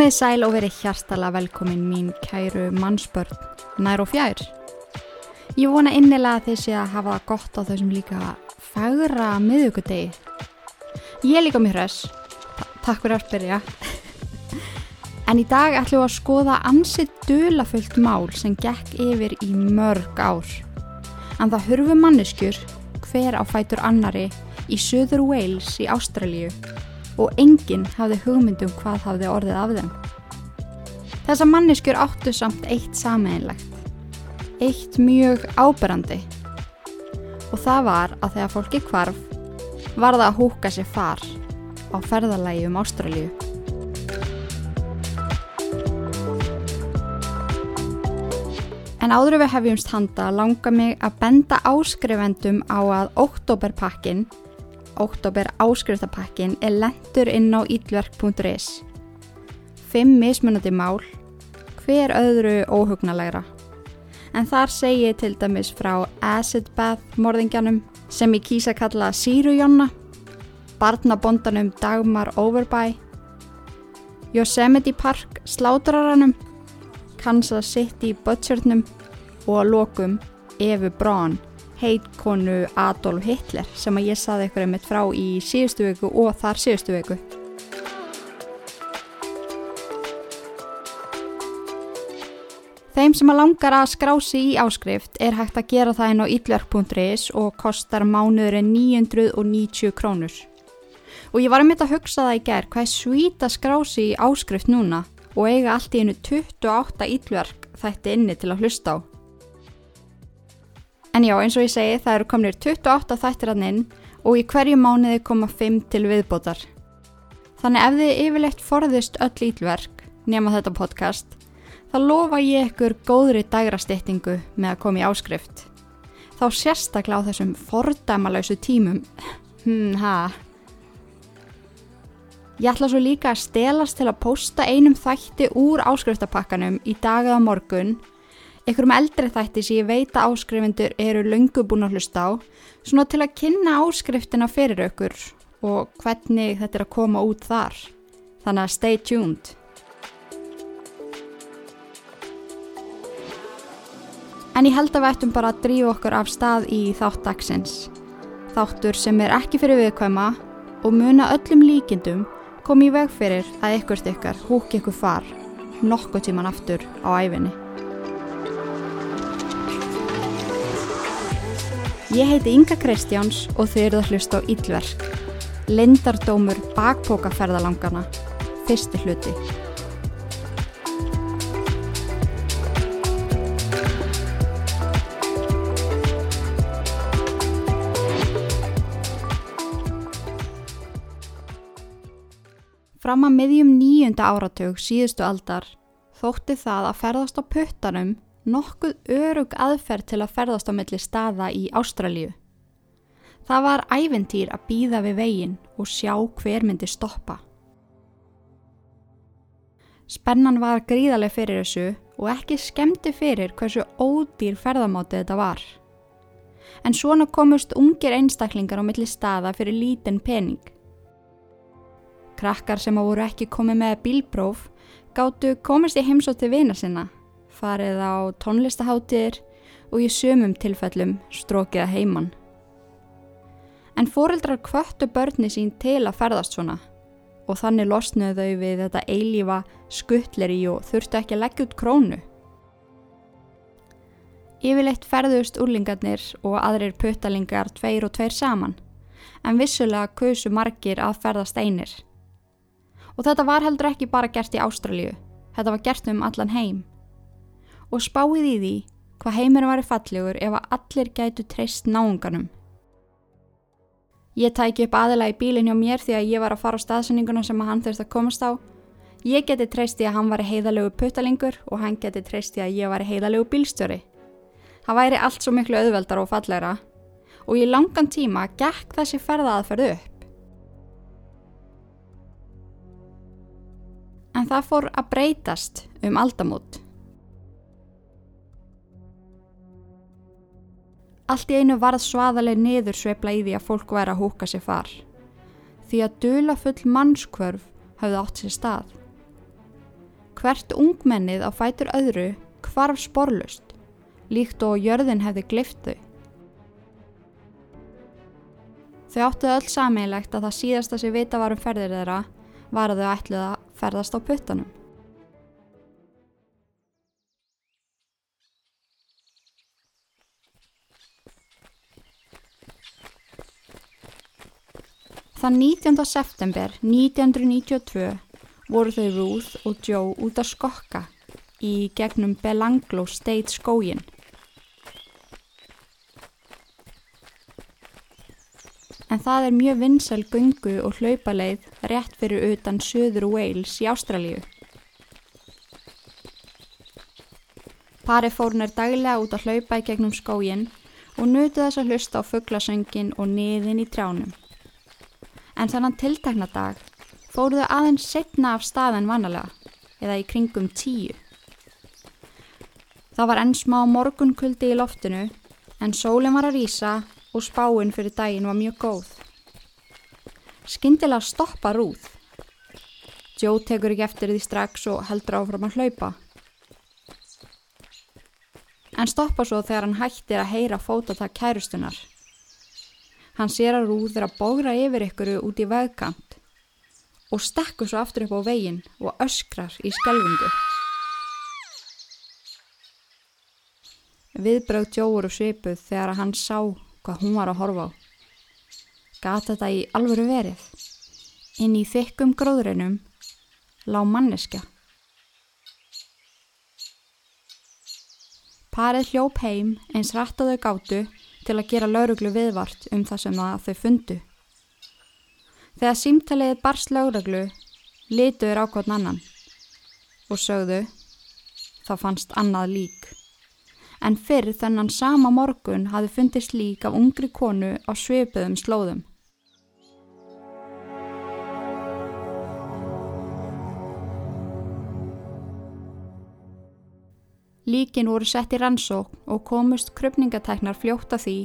Komið sæl og verið hjartala velkomin mín kæru mannsbörn, nær og fjær. Ég vona innilega að sé að hafa gott á þessum líka fagra miðugudegi. Ég er líka mér hress, takk fyrir að spyrja. En í dag ætlum við að skoða ansið dölafullt mál sem gekk yfir í mörg ár. En það hurfu manneskjur hver á fætur annari í söður Wales í Ástralíu og enginn hafði hugmyndum hvað hafði orðið af þeim. Þessa manneskjur áttu samt eitt sameinlegt. Eitt mjög áberandi. Og það var að þegar fólki kvarf var það að húka sér far á ferðalagi um Ástralíu. En áður við hefjumst handa langar mig að benda áskrifendum á að oktoberpakkin, oktober áskrifstapakkin, er lendur inn á ítlverk.is. Fimm mismunandi mál, hver öðru óhugnalegra. En þar segi ég til dæmis frá Acid Bath morðingjanum sem ég kýsa að kalla Sírujonna, barnabondanum Dagmar Overby, Yosemite Park slátraranum, Kansas City Butchernum og að lokum Efu Braun, heitkonu Adolf Hitler sem að ég saði ykkur einmitt frá í síðustu viku og þar síðustu viku. Þeim sem að langar að skrási í áskrift er hægt að gera það inn á ytlerk.is og kostar mánuðurinn 990 krónur. Og ég var að mynda að hugsa það í gerð hvað er svít að skrási í áskrift núna og eiga allt í einu 28 ítlverk þætti inni til að hlusta á. En já, eins og ég segi, það eru komnir 28 þættir að inn og í hverju mánuði koma 5 til viðbótar. Þannig ef þið yfirleitt forðist öll ítlverk, nema þetta podcast, þá lofa ég ykkur góðri dagrastýttingu með að koma í áskrift. Þá sérstaklega á þessum fordæmalausu tímum. Hmm, ha. Ég ætla svo líka að stelast til að posta einum þætti úr áskriftapakkanum í dagað á morgun, einhverjum eldri þætti sem ég veit að áskrifundur eru löngu búin að hlusta á, svona til að kynna áskriftina fyrir okkur og hvernig þetta er að koma út þar. Þannig að stay tuned. En ég held að við ættum bara að drífa okkur af stað í þátt dagsins. Þáttur sem er ekki fyrir viðkvæma og muna öllum líkindum kom í veg fyrir að ykkur stykkar húk ykkur far nokkuð tíman aftur á æfinni. Ég heiti Inga Kristjáns og þau eru að hlusta á Íllverk. Lindardómur bakpókaferðalangana. Fyrsti hluti. Fram að miðjum nýjunda áratug síðustu aldar þótti það að ferðast á puttanum nokkuð örug aðferð til að ferðast á milli staða í Ástralíu. Það var æventýr að býða við veginn og sjá hver myndi stoppa. Spennan var gríðarlega fyrir þessu og ekki skemmti fyrir hversu ódýr ferðamáti þetta var. En svona komust ungir einstaklingar á milli staða fyrir lítinn pening. Krakkar sem á voru ekki komið með bílbróf gáttu komist í heimsótti vina sinna, farið á tónlistaháttir og í sömum tilfellum strókið að heiman. En fóreldrar kvöttu börni sín til að ferðast svona og þannig losnuðu þau við þetta eilífa skuttleri og þurftu ekki að leggja út krónu. Yfirleitt ferðust úrlingarnir og aðrir puttalingar tveir og tveir saman, en vissulega kusu margir að ferðast einir. Og þetta var heldur ekki bara gert í Ástralju, þetta var gert um allan heim. Og spáið í því hvað heimurinn var í fallegur ef að allir gætu treyst náunganum. Ég tæki upp aðila í bílinn hjá mér því að ég var að fara á staðsendinguna sem hann þurfti að komast á. Ég geti treyst í að hann var heiðalegu puttalingur og hann geti treyst í að ég var heiðalegu bílstjóri. Það væri allt svo miklu auðveldar og fallegra og í langan tíma gekk þessi ferða aðferðu upp. En það fór að breytast um aldamót. Allt í einu varð svaðaleg niður sveifla í því að fólk væri að húka sér far. Því að dula full mannskvörf hafði átt sér stað. Hvert ungmennið á fætur öðru kvarf sporlust, líkt og jörðin hefði glift þau. Áttuðu öll sameinlegt að það síðasta sem vita var um ferðir þeirra var að þau ætluði að ferðast á puttanum. Þann 19. september 1992 voru þau Ruth og Joe út að skokka í gegnum Belanglo State skógin. En það er mjög vinsal gungu og hlaupaleið rétt fyrir utan söður Wales í Ástralíu. Pari fórn er daglega út að hlaupa í gegnum skógin og nutu þess að hlusta á fugglasöngin og niðin í trjánum. En þannig tiltakna dag fóruðu aðeins setna af staðin vanalega, eða í kringum tíu. Það var enn smá morgunkuldi í loftinu, en sólinn var að rýsa og spáinn fyrir daginn var mjög góð. Skindilega stoppa rúð. Joe tekur ekki eftir því strax og heldur áfram að hlaupa. En stoppa svo þegar hann hættir að heyra fótatak kærustunar. Hann sér að rúð er að bógra yfir ykkuru út í vegkant og stekkur svo aftur upp á veginn og öskrar í skelvingu. Viðbröð Jóur og svipuð þegar hann sá hvað hún var að horfa á. Gata þetta í alvöru verið. Inn í þykkum gróðurinnum lá manneska. Parið hljóp heim eins rættaðu gátu til að gera lauruglu viðvart um það sem það þau fundu. Þegar símtaliðið barst lögreglu, lituður ákváðn annan og sögðu, þá fannst annað lík. En fyrr þennan sama morgun hafi fundist lík af ungri konu á sveipuðum slóðum. Líkin voru sett í rannsók og komust krupningatæknar fljótt af því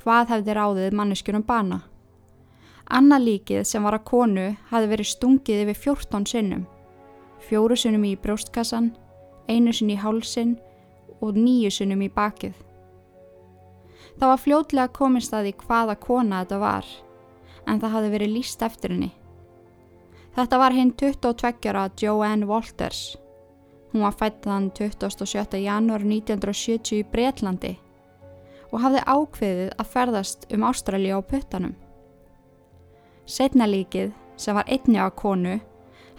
hvað hefði ráðið manneskjunum bana. Anna líkið sem var að konu hafi verið stungið yfir 14 sinnum. Fjóru sinnum í brjóstkassan, einu sinn í hálsin og nýju sinnum í bakið. Það var fljótlega komist að því hvaða kona þetta var, en það hafi verið líst eftir henni. Þetta var hinn 22-ara Joanne Walters. Hún var fættaðan 27. janúar 1970 í Breitlandi og hafði ákveðið að ferðast um Ástrali á puttanum. Setna líkið, sem var einni á konu,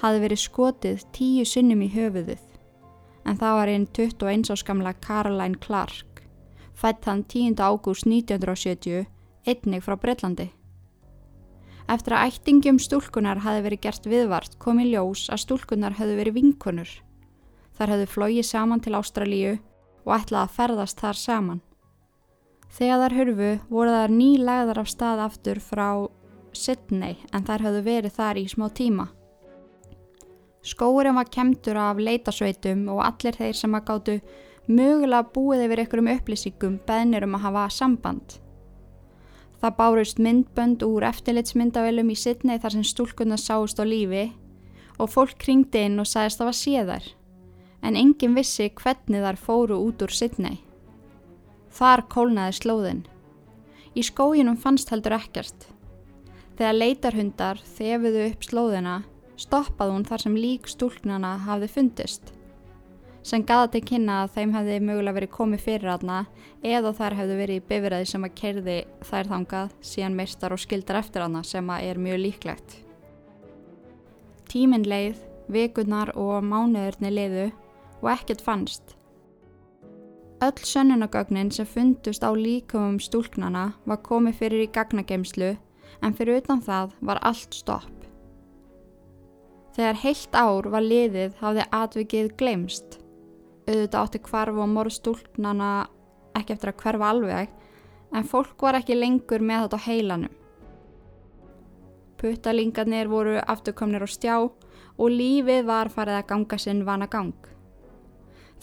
hafi verið skotið tíu sinnum í höfuðuð, en það var einn 21 áskamla Caroline Clark, fætt hann 10. ágúst 1970, einnig frá Breitlandi. Eftir að ættingum stúlkunar hafi verið gert viðvart kom í ljós að stúlkunar hefðu verið vinkunur. Þar hefðu flóið saman til Ástralíu og ætlaði að ferðast þar saman. Þegar þar hörfu voru þar nýlegðar af stað aftur frá Sydney en þær hafðu verið þar í smá tíma. Skóurinn var kemtur af leitasveitum og allir þeir sem að gáttu mögulega búið yfir einhverjum upplýsingum beðnir um að hafa samband. Það bárust myndbönd úr eftirlitsmyndavelum í Sydney þar sem stúlkunna sáist á lífi og fólk kringdi inn og sagðist að það var séðar en engin vissi hvernig þar fóru út úr Sydney. Þar kólnaði slóðin. Í skóginum fannst heldur ekkert. Þegar leitarhundar þefiðu upp slóðina stoppaði hún þar sem lík stúlknana hafði fundist. Sem gaða til kynna að þeim hefði mögulega verið komið fyrir aðna eða þær hefði verið í bifræði sem að kerði þær þangað síðan meistar og skildar eftir aðna sem að er mjög líklegt. Tímin leið, vikunar og mánuðurni leiðu og ekkert fannst. Öll sönnunagögnin sem fundust á líkumum stúlknana var komið fyrir í gagnageimslu en fyrir utan það var allt stopp. Þegar heilt ár var liðið hafði atvikið glemst. Auðvitað átti kvarf og morðstúlnana ekki eftir að hverfa alveg en fólk var ekki lengur með þetta á heilanum. Puttalingarnir voru afturkomnir á stjá og lífið var farið að ganga sinn vana gang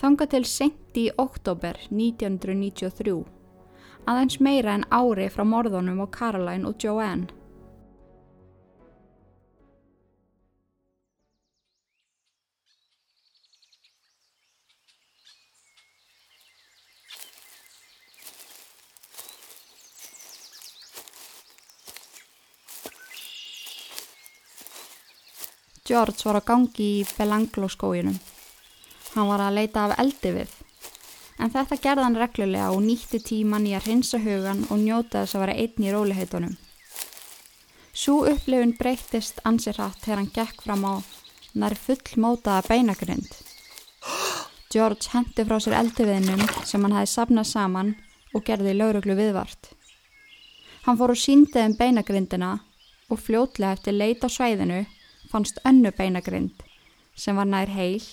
þanga til senti í oktober 1993, aðeins meira en ári frá morðunum á Caroline og Joanne. George var á gangi í Belanglo skójunum Hann var að leita af eldi við. En þetta gerði hann reglulega og nýtti tíman í að hrinsa hugan og njóta þess að vera einn í róliheitunum. Sú upplifun breyttist ansir hatt þegar hann gekk fram á nær fullmótaða beinagrind. George hendi frá sér eldiviðnum sem hann hefði sapnað saman og gerði lauruglu viðvart. Hann fór og síndið um beinagrindina og fljótlega eftir leita á svæðinu fannst önnu beinagrind sem var nær heil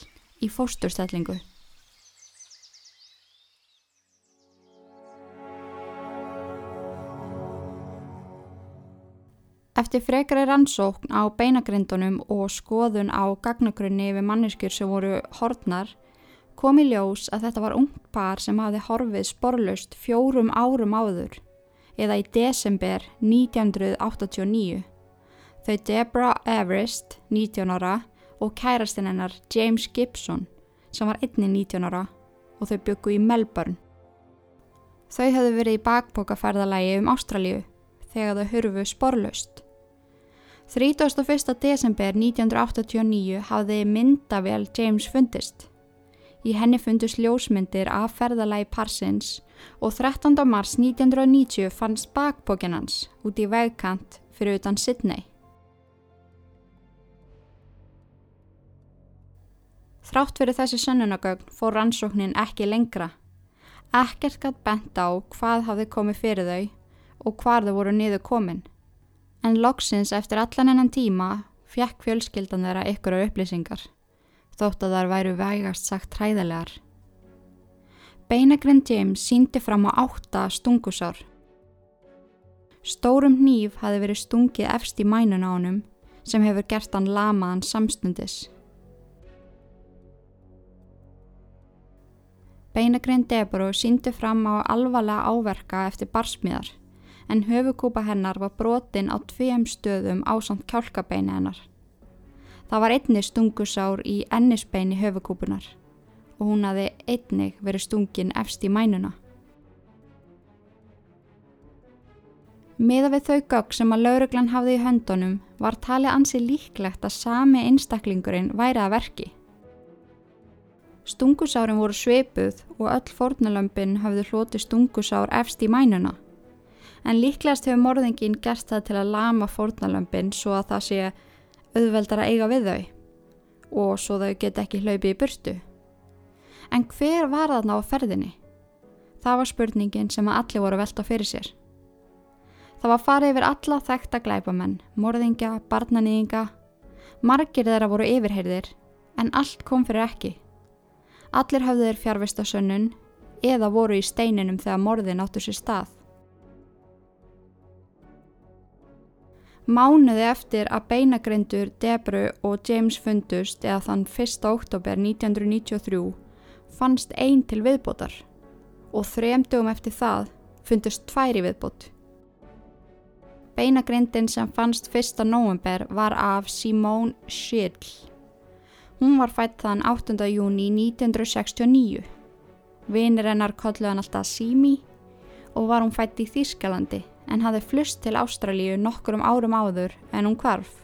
í fósturstellingu. Eftir frekari rannsókn á beinagrindunum og skoðun á gagnagrunni við manneskjur sem voru hortnar kom í ljós að þetta var ungt par sem hafði horfið sporlust fjórum árum áður eða í desember 1989. Þau Deborah Everest, 19 ára og kærastinn hennar James Gibson sem var einni 19 ára og þau byggu í Melbourne. Þau hefðu verið í bakbókaferðalagi um Ástralju þegar þau hurfu sporlust. 31. desember 1989 hafði myndavél James fundist. Í henni fundust ljósmyndir af ferðalagi parsins og 13. mars 1990 fannst bakbókin hans út í vegkant fyrir utan Sydney. Þrátt fyrir þessi sönnunagögn fór rannsóknin ekki lengra. Ekkert gætt bent á hvað hafði komið fyrir þau og hvar þau voru niður komin en loksins eftir allan ennan tíma fjekk fjölskyldan þeirra ykkur á upplýsingar, þótt að þar væru vægast sagt hræðilegar. Beinagrind James síndi fram á átta stungusár. Stórum nýf hafi verið stungið efst í mænun á honum sem hefur gert hann lamaðan samstundis. Beinagrind Deborah síndi fram á alvarlega áverka eftir barsmiðar en höfukúpa hennar var brotin á tveim stöðum á samt kjálkabeini hennar. Það var einni stungusár í ennisbeini höfukúpunar og hún hafi einnig verið stungin efst í mænuna. Miða við þau gögg sem að lauruglan hafði í höndunum var talið ansi líklegt að sami einstaklingurinn væri að verki. Stungusárin voru sveipuð og öll fornalömpin hafði hloti stungusár efst í mænuna en líklegast hefur morðingin gert það til að lama fórnalömpin svo að það sé auðveldar að eiga við þau og svo þau get ekki hlaupið í burtu. En hver var þarna á ferðinni? Það var spurningin sem að allir voru velta fyrir sér. Það var farið yfir alla þekta glæpamenn, morðingja, barnanýðinga. Margir þeirra voru yfirheyrðir en allt kom fyrir ekki. Allir hafðu þeir fjárvistasönnun eða voru í steininum þegar morðin áttu sér stað. Mánuði eftir að beinagreindur Debru og James fundust eða þann 1. oktober 1993 fannst einn til viðbótar og þremdugum eftir það fundust tværi viðbót. Beinagreindin sem fannst 1. november var af Simone Schill. Hún var fætt þann 8. júni 1969. Vinir hennar kolluði hann alltaf Simi og var hún fætt í Þýskalandi en hafði flust til Ástralíu nokkur um árum áður en hún kvarf.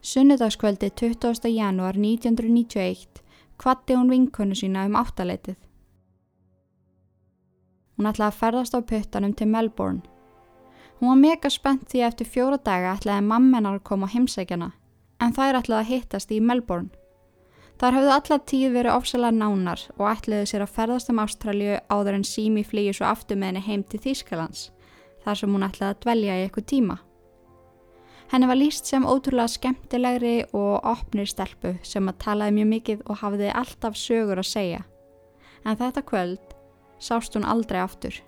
Sunnudagskvöldi 20. janúar 1991 kvatti hún vinkonu sína um áttaleitið. Hún ætlaði að ferðast á puttanum til Melbourne. Hún var mega spennt því eftir fjóra daga ætlaði mammenar að koma á heimsækjana en þær ætlaði að hittast í Melbourne. Þar hafðu allar tíð verið ofsalega nánar og ætliðu sér að ferðast um Ástralju áður en sími flýju svo aftur með henni heim til Þýskalands, þar sem hún ætlaði að dvelja í eitthvað tíma. Henni var líst sem ótrúlega skemmtilegri og opnir stelpu sem að talaði mjög mikið og hafiði alltaf sögur að segja. En þetta kvöld sást hún aldrei aftur.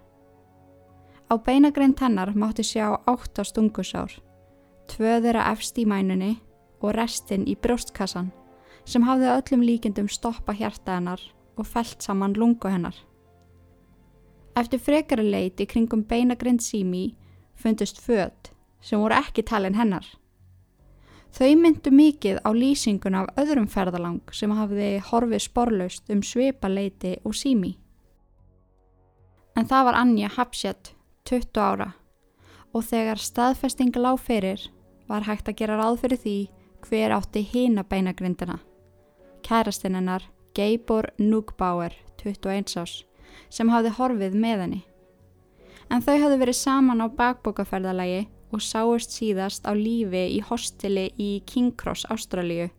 Á beinagrein tennar mátti sjá átt á stungusár, tvöðira efst í mænunni og restinn í brjóstkassan sem hafði öllum líkendum stoppa hjarta hennar og fælt saman lungu hennar. Eftir frekari leit í kringum beinagrind sími fundust född sem voru ekki talin hennar. Þau myndu mikið á lýsinguna af öðrum ferðalang sem hafði horfið sporlaust um svipaleiti og sími. En það var Anja Hapsjett, 20 ára, og þegar staðfesting lág fyrir var hægt að gera ráð fyrir því hver átti hína beinagrindina. Kærastinn hennar Geibor Núgbauer, 21 ás, sem hafði horfið með henni. En þau hafði verið saman á bakbókaferðalagi og sáist síðast á lífi í hostili í King Cross, Ástralíu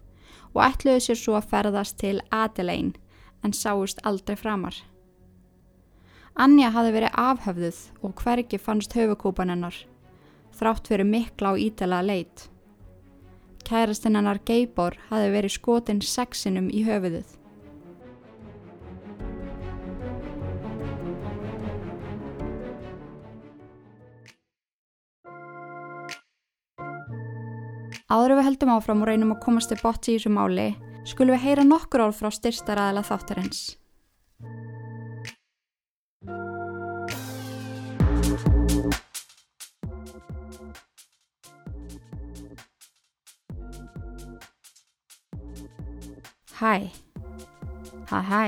og ætluði sér svo að ferðast til Adelaine en sáist aldrei framar. Anja hafði verið afhöfðuð og hvergi fannst höfukúpan hennar, þrátt fyrir mikla á ítala leit. Kærastinn hennar Geibor hafði verið skotin sexinum í höfuðuð. Áður við heldum áfram og reynum að komast til botts í þessu máli, skulum við heyra nokkur orð frá styrstaraðala þáttarins. Hæ, hæ hæ,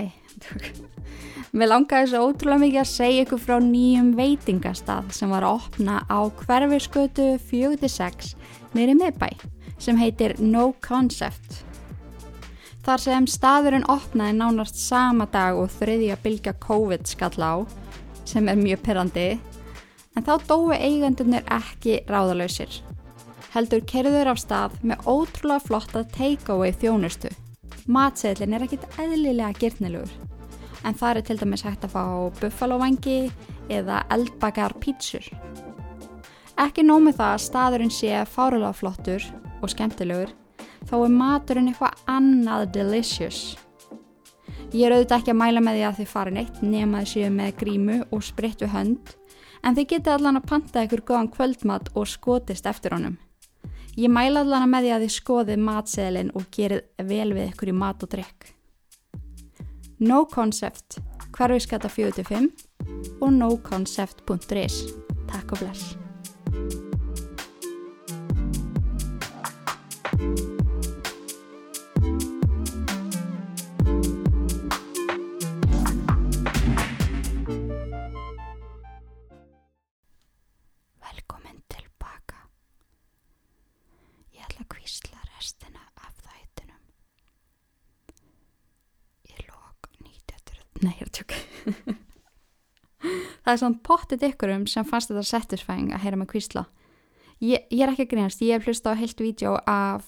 mér langaði svo ótrúlega mikið að segja ykkur frá nýjum veitingastað sem var að opna á hverfiskötu 46 nýri miðbæ sem heitir No Concept. Þar sem staðurinn opnaði nánast sama dag og þriðja bylgja COVID skall á, sem er mjög perrandi, en þá dói eigendunir ekki ráðalöysir. Heldur kerður af stað með ótrúlega flotta take-away þjónustu. Matseðlinn er ekkit eðlilega girtnilegur, en það er til dæmis hægt að fá buffalovangi eða eldbakar pítsur. Ekki nómið það að staðurinn sé fárulega flottur og skemmtilegur, þá er maturinn eitthvað annað delicious. Ég er auðvitað ekki að mæla með því að þið farin eitt nema þið séu með grímu og sprittu hönd, en þið getið allan að panta ykkur góðan kvöldmat og skotist eftir honum. Ég mæla allan með því að þið skoðið matseðlinn og gerið vel við ykkur í mat og drikk. No Concept, hverfiskata 45 og noconcept.is. Takk og bless. Það er svona pottit ykkurum sem fannst þetta satisfying að heyra með kvísla. Ég, ég er ekki að grínast, ég hef hlust á heilt vídeo af,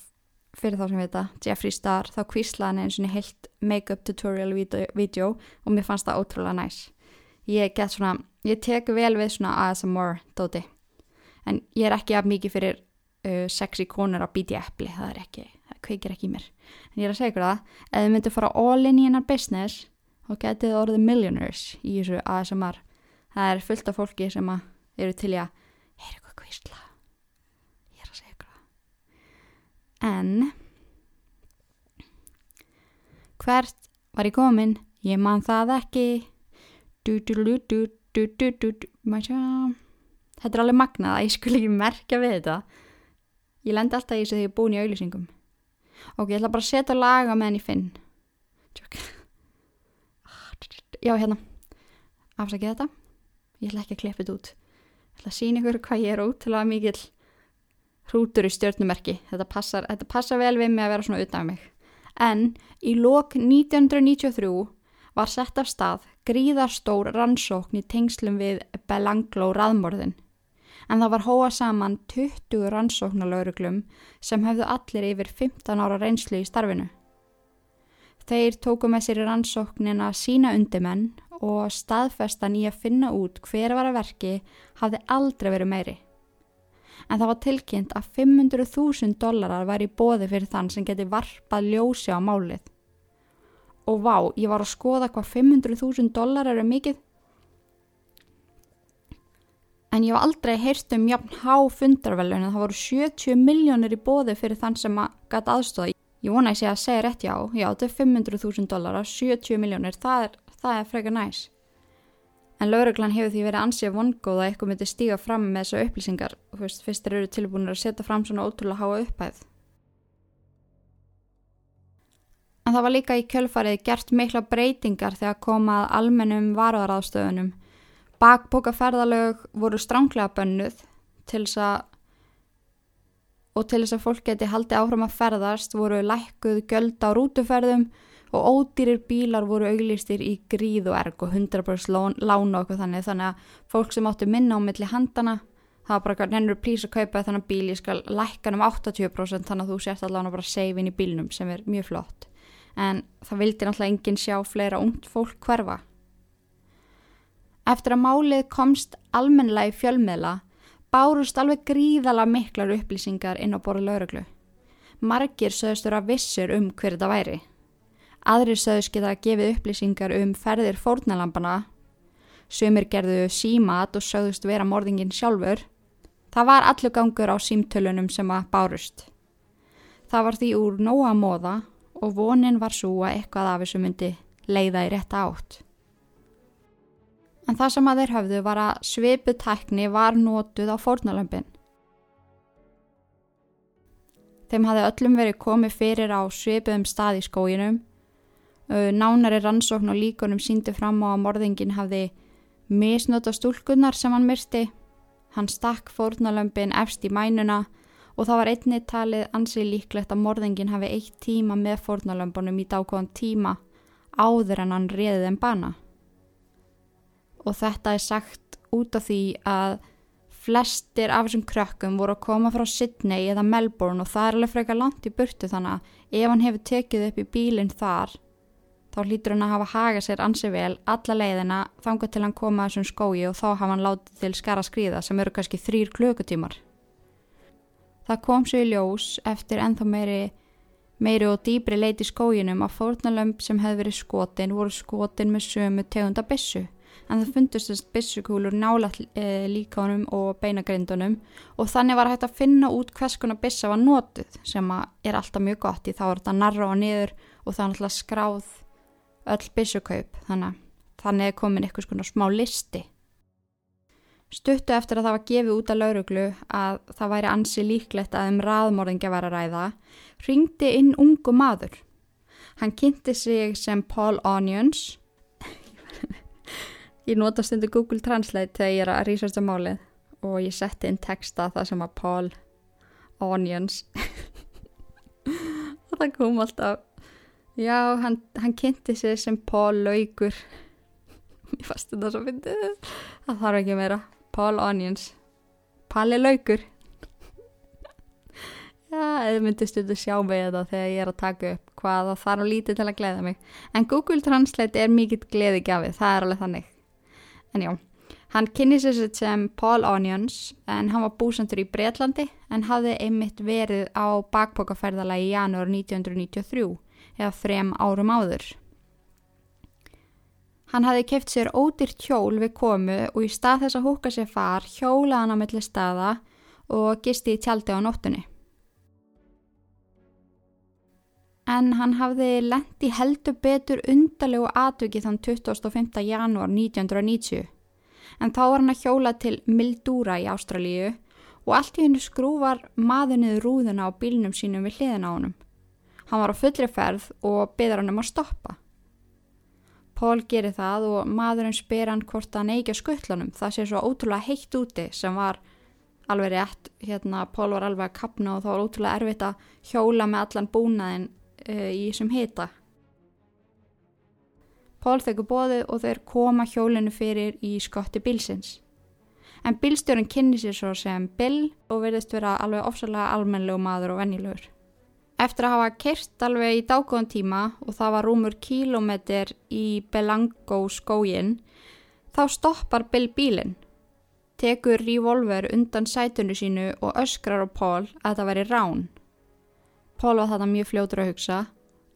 fyrir þá sem við þetta, Jeffree Star, þá kvíslaði hann einu svona heilt make-up tutorial vídeo og mér fannst það ótrúlega næs. Ég get svona, ég tek vel við svona ASMR dóti, en ég er ekki af mikið fyrir uh, sexy konur á bíti eppli, það er ekki, það kveikir ekki í mér. En ég er að segja ykkur það, ef þið myndir fara all in í hennar business, þá getið þið orðið millionaires í þessu ASMR. Það er fullt af fólki sem eru til í að heyra ykkur kvísla. Ég er að segja það. En hvert var ég komin? Ég man það ekki. Du, du, du, du, du, du, du. Þetta er alveg magnað að ég skulle ekki merkja við þetta. Ég lendi alltaf í þessu þegar ég er búin í auðlýsingum. Ok, ég ætla bara að setja laga með henni finn. Tjók. Já, hérna. Afsakið þetta. Ég ætla ekki að klippa þetta út. Ég ætla að sína ykkur hvað ég er ótrúlega mikill hrútur í stjórnumerki. Þetta passar, þetta passar vel við mig að vera svona utan mig. En í lok 1993 var sett af stað gríðarstór rannsókn í tengslum við Belanglo raðmorðin. En það var hóa saman 20 rannsóknalauruglum sem hefðu allir yfir 15 ára reynslu í starfinu. Þeir tóku með sér í rannsóknina sína undimenn og staðfestan í að finna út hver var að verki hafði aldrei verið meiri. En það var tilkynnt að 500.000 dólarar var í bóði fyrir þann sem geti varpað ljósi á málið. Og vá, ég var að skoða hvað 500.000 dólarar er mikið. En ég hef aldrei heyrst um jafn há fundarvelun en það voru 70 miljónir í bóði fyrir þann sem gæti aðstóða. Ég vona að ég sé að segja rétt já, já þetta er 500.000 dólarar, 70 miljónir, það er, er frekar næs. En lauruglan hefur því verið ansið vongóð að eitthvað myndi stíga fram með þessu upplýsingar og fyrst þeir eru tilbúinir að setja fram svona ótrúlega háa upphæð. En það var líka í kjölfarið gert mikla breytingar þegar komað almennum varuðaráðstöðunum. Bakbókaferðalög voru stránglega bönnuð, til þess að og til þess að fólk geti haldið áfram að ferðast voru lækkuð göld á rútuferðum og ódýrir bílar voru auglistir í gríð og erg og 100% lána okkur þannig. Þannig að fólk sem áttu minna á milli handana það var bara nennur prís að kaupa þannig bíl ég skal lækka um 80% þannig að þú sért allavega bara seifin í bílnum sem er mjög flott. En það vildi náttúrulega enginn sjá fleira ungt fólk hverfa. Eftir að málið komst almennilega í fjölmiðla bárust alveg gríðala miklar upplýsingar inn á borðu lauruglu. Margir söðustur að vissur um hver þetta væri. Aðrir söðust geta að gefa upplýsingar um ferðir fórnalampana. Sumir gerðu símat og söðust vera morðingin sjálfur. Það var allur gangur á símtölunum sem að bárust. Það var því úr nóa móða og vonin var svo að eitthvað af þessu myndi leiða í rétta átt en það sem að þeir höfðu var að svipu tækni var nótuð á fórnalömpin. Þeim hafði öllum verið komið fyrir á svipuðum stað í skóginum. Nánari rannsókn og líkunum síndi fram á að morðingin hafði misnöta stúlkunnar sem hann myrsti. Hann stakk fórnalömpin efst í mænuna og það var einni talið ansið líklegt að morðingin hafi eitt tíma með fórnalömpunum í dákváðan tíma áður en hann reðið en bana og þetta er sagt út af því að flestir af þessum krökkum voru að koma frá Sydney eða Melbourne og það er alveg frekar langt í burtu þannig að ef hann hefur tekið upp í bílinn þar þá hlýtur hann að hafa hagað sér ansið vel alla leiðina þanga til hann koma þessum skói og þá hafa hann látið til skara skrýða sem eru kannski þrýr klökutímar. Það kom svo í ljós eftir enþá meiri, meiri og dýbri leiti skóginum að fórnalömp sem hefði verið skotin voru skotin með sömu tegunda bissu en það fundust þess byssukúlur nála e, líkánum og beinagrindunum og þannig var hægt að finna út hvers konar byssa var nótuð sem er alltaf mjög gott í þá er þetta narra og niður og það er alltaf skráð öll byssukaup þannig, þannig er komin eitthvað svona smá listi. Stuttu eftir að það var gefið út af lauruglu að það væri ansi líklegt að um raðmorðingja var að ræða, ringdi inn ungu maður. Hann kynnti sig sem Paul Onions Ég nota stundu Google Translate þegar ég er að researcha málið og ég setti inn texta það sem að Paul Onions. Og það kom alltaf já, hann, hann kynnti sig sem Paul Laugur. Ég fasti þetta svo fyndið. Það þarf ekki meira. Paul Onions. Palli Laugur. Já, eða myndi stundu sjá mig þetta þegar ég er að taka upp hvað það þarf lítið til að gleyða mig. En Google Translate er mikill gleði gafið, það er alveg þannig En já, hann kynni sér sér sem Paul Onions en hann var búsandur í Breitlandi en hafði einmitt verið á bakpokaferðalagi í janúar 1993 eða þrem árum áður. Hann hafði keft sér ódýrt hjól við komu og í stað þess að húka sér far hjólaði hann á milli staða og gisti í tjaldi á nóttunni. En hann hafði lendi heldur betur undarlegu atviki þann 25. janúar 1990. En þá var hann að hjóla til Mildúra í Ástralíu og allt í hennu skrúvar maður niður rúðuna á bílnum sínum við hliðina á honum. Hann var á fullri ferð og byður hann um að stoppa. Pól gerir það og maðurinn spyr hann hvort hann eigi að skuttlanum. Það sé svo ótrúlega heitt úti sem var alveg rétt. Hérna, Pól var alveg að kapna og þá var ótrúlega erfitt að hjóla með allan búnaðin uh, í þessum hita. Pól þekur bóðu og þeir koma hjólinu fyrir í skotti bilsins. En bilstjórun kynni sér svo sem Bill og verðist vera alveg ofsalega almennlegu maður og vennilegur. Eftir að hafa kert alveg í dágóðan tíma og það var rúmur kílometr í Belango skógin, þá stoppar Bill bílinn, tekur revolver undan sætunni sínu og öskrar á Pól að það veri rán. Pól var þetta mjög fljótur að hugsa,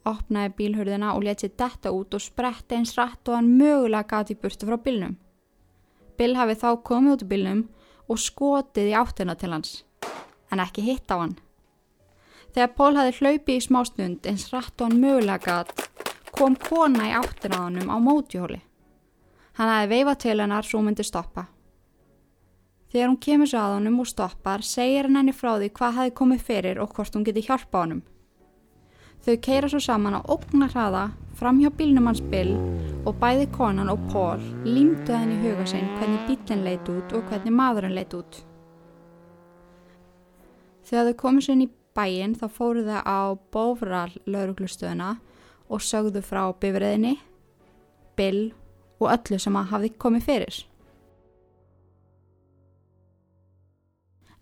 opnaði bílhörðina og letið detta út og spretti eins rætt og hann mögulega gati burtu frá bílnum. Bill hafi þá komið út í bílnum og skotið í áttina til hans, en ekki hitt á hann. Þegar Pól hafi hlaupið í smástund eins rætt og hann mögulega gat, kom kona í áttina á hann á mótjóli. Hann hafi veifað til hennar svo myndi stoppa. Þegar hún kemur svo að honum og stoppar, segir hann henni frá því hvað hafi komið fyrir og hvort hún geti hjálpa honum. Þau keira svo saman á ógnar hraða fram hjá bílnum hans Bill og bæði konan og Paul límtu henni í huga sinn hvernig bílinn leit út og hvernig maðurinn leit út. Þegar þau komið sér inn í bæin þá fóru þau á Bófral lauruglustöðuna og sögðu frá bifriðinni, Bill og öllu sem að hafði komið fyrir.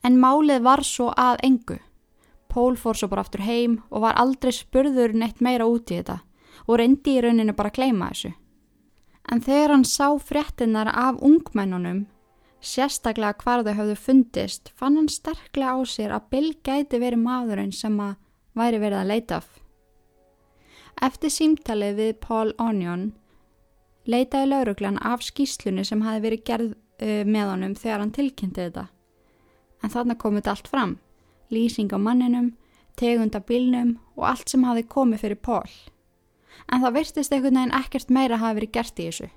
En málið var svo að engu. Pól fór svo bara aftur heim og var aldrei spurður neitt meira út í þetta og reyndi í rauninu bara að kleima þessu. En þegar hann sá fréttinnar af ungmennunum, sérstaklega hvar þau hafðu fundist, fann hann sterklega á sér að Bill gæti verið maðurinn sem að væri verið að leita af. Eftir símtalið við Paul Onion leitaði lauruglan af skýslunni sem hafi verið gerð uh, með honum þegar hann tilkynnti þetta. En þarna komið þetta allt fram, lýsing á manninum, tegunda bílnum og allt sem hafi komið fyrir Paul. En það virtist einhvern veginn ekkert meira hafi verið gert í þessu.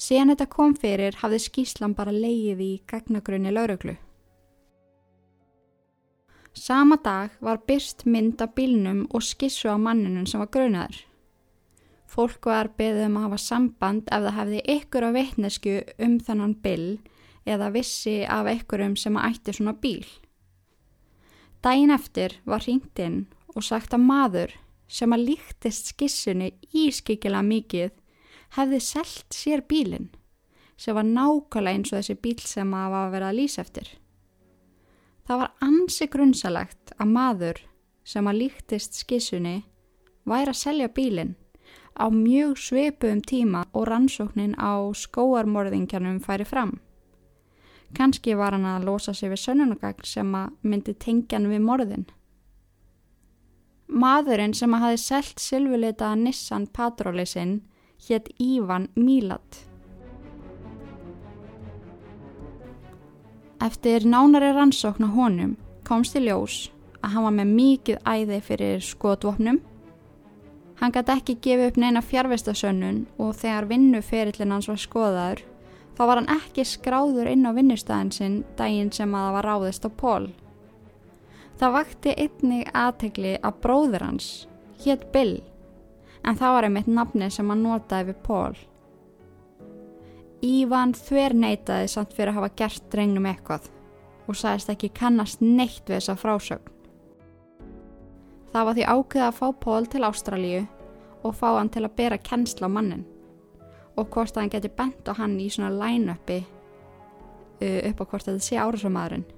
Síðan þetta kom fyrir hafði skýslan bara leið í gagnagrunni lauruglu. Sama dag var byrst mynd af bílnum og skissu á manninum sem var grunaður. Fólk var beðið um að hafa samband ef það hefði ykkur á veitnesku um þannan bil eða vissi af ykkurum sem ætti svona bíl. Dæin eftir var hringt inn og sagt að maður sem að líktist skissunni ískikilega mikið hefði selt sér bílinn sem var nákvæmlega eins og þessi bíl sem að var að vera að lýsa eftir. Það var ansi grunnsalegt að maður sem að líktist skissunni væri að selja bílinn á mjög sveipuðum tíma og rannsóknin á skóarmorðingjanum færi fram. Kanski var hann að losa sig við sönnunagagn sem að myndi tengjan við morðin. Maðurinn sem að hafi selt sylvuleitaða Nissan Patroli sinn hétt Ívan Mílat. Eftir nánari rannsókn á honum komst í ljós að hann var með mikið æði fyrir skotvopnum Hann gæti ekki gefið upp neina fjárvestasönnun og þegar vinnuferillin hans var skoðaður þá var hann ekki skráður inn á vinnustæðin sinn daginn sem að það var ráðist á Pól. Það vakti einnig aðtegli að bróður hans, hétt Bill, en það var einmitt nafni sem hann notaði við Pól. Ívan þver neytaði samt fyrir að hafa gert drengnum eitthvað og sagðist ekki kannast neitt við þessa frásögn. Það var því ákveða að fá Pól til Ástralíu og fá hann til að bera kennsla á mannin og hvort að hann geti bent á hann í svona line-upi uh, upp á hvort þetta sé árasumadurinn.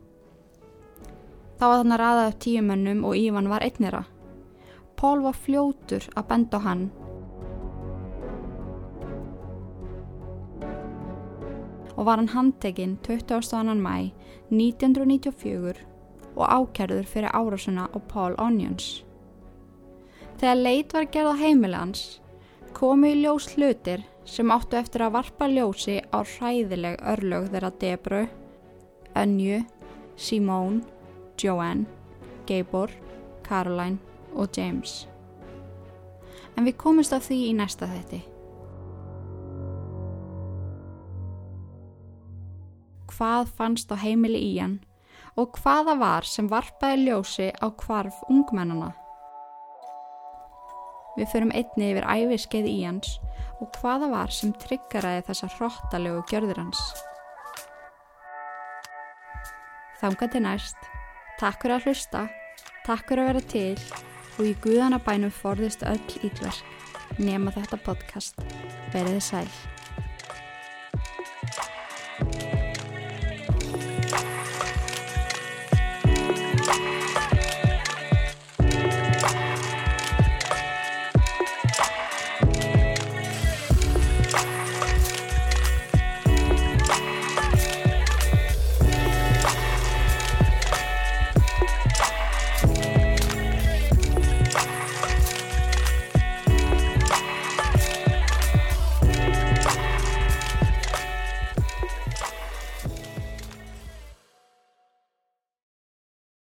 Það var þannig að ræða upp tíumönnum og Ívan var einnira. Pól var fljótur að benda á hann og var hann handtekinn 22. mæ 1994 og ákjærður fyrir árásuna á Paul Onions. Þegar leit var gerð á heimilans komu í ljós hlutir sem áttu eftir að varpa ljósi á hræðileg örlög þeirra Debru, Önju, Simone, Joanne, Gabor, Caroline og James. En við komumst af því í næsta þetti. Hvað fannst á heimili í hann og hvaða var sem varpaði ljósi á hvarf ungmennana. Við förum einni yfir æfiskeið í hans og hvaða var sem tryggaraði þessa hróttalegu gjörður hans. Þanga til næst, takk fyrir að hlusta, takk fyrir að vera til og í guðanabænum forðist öll ítverk nema þetta podcast. Verðið sæl.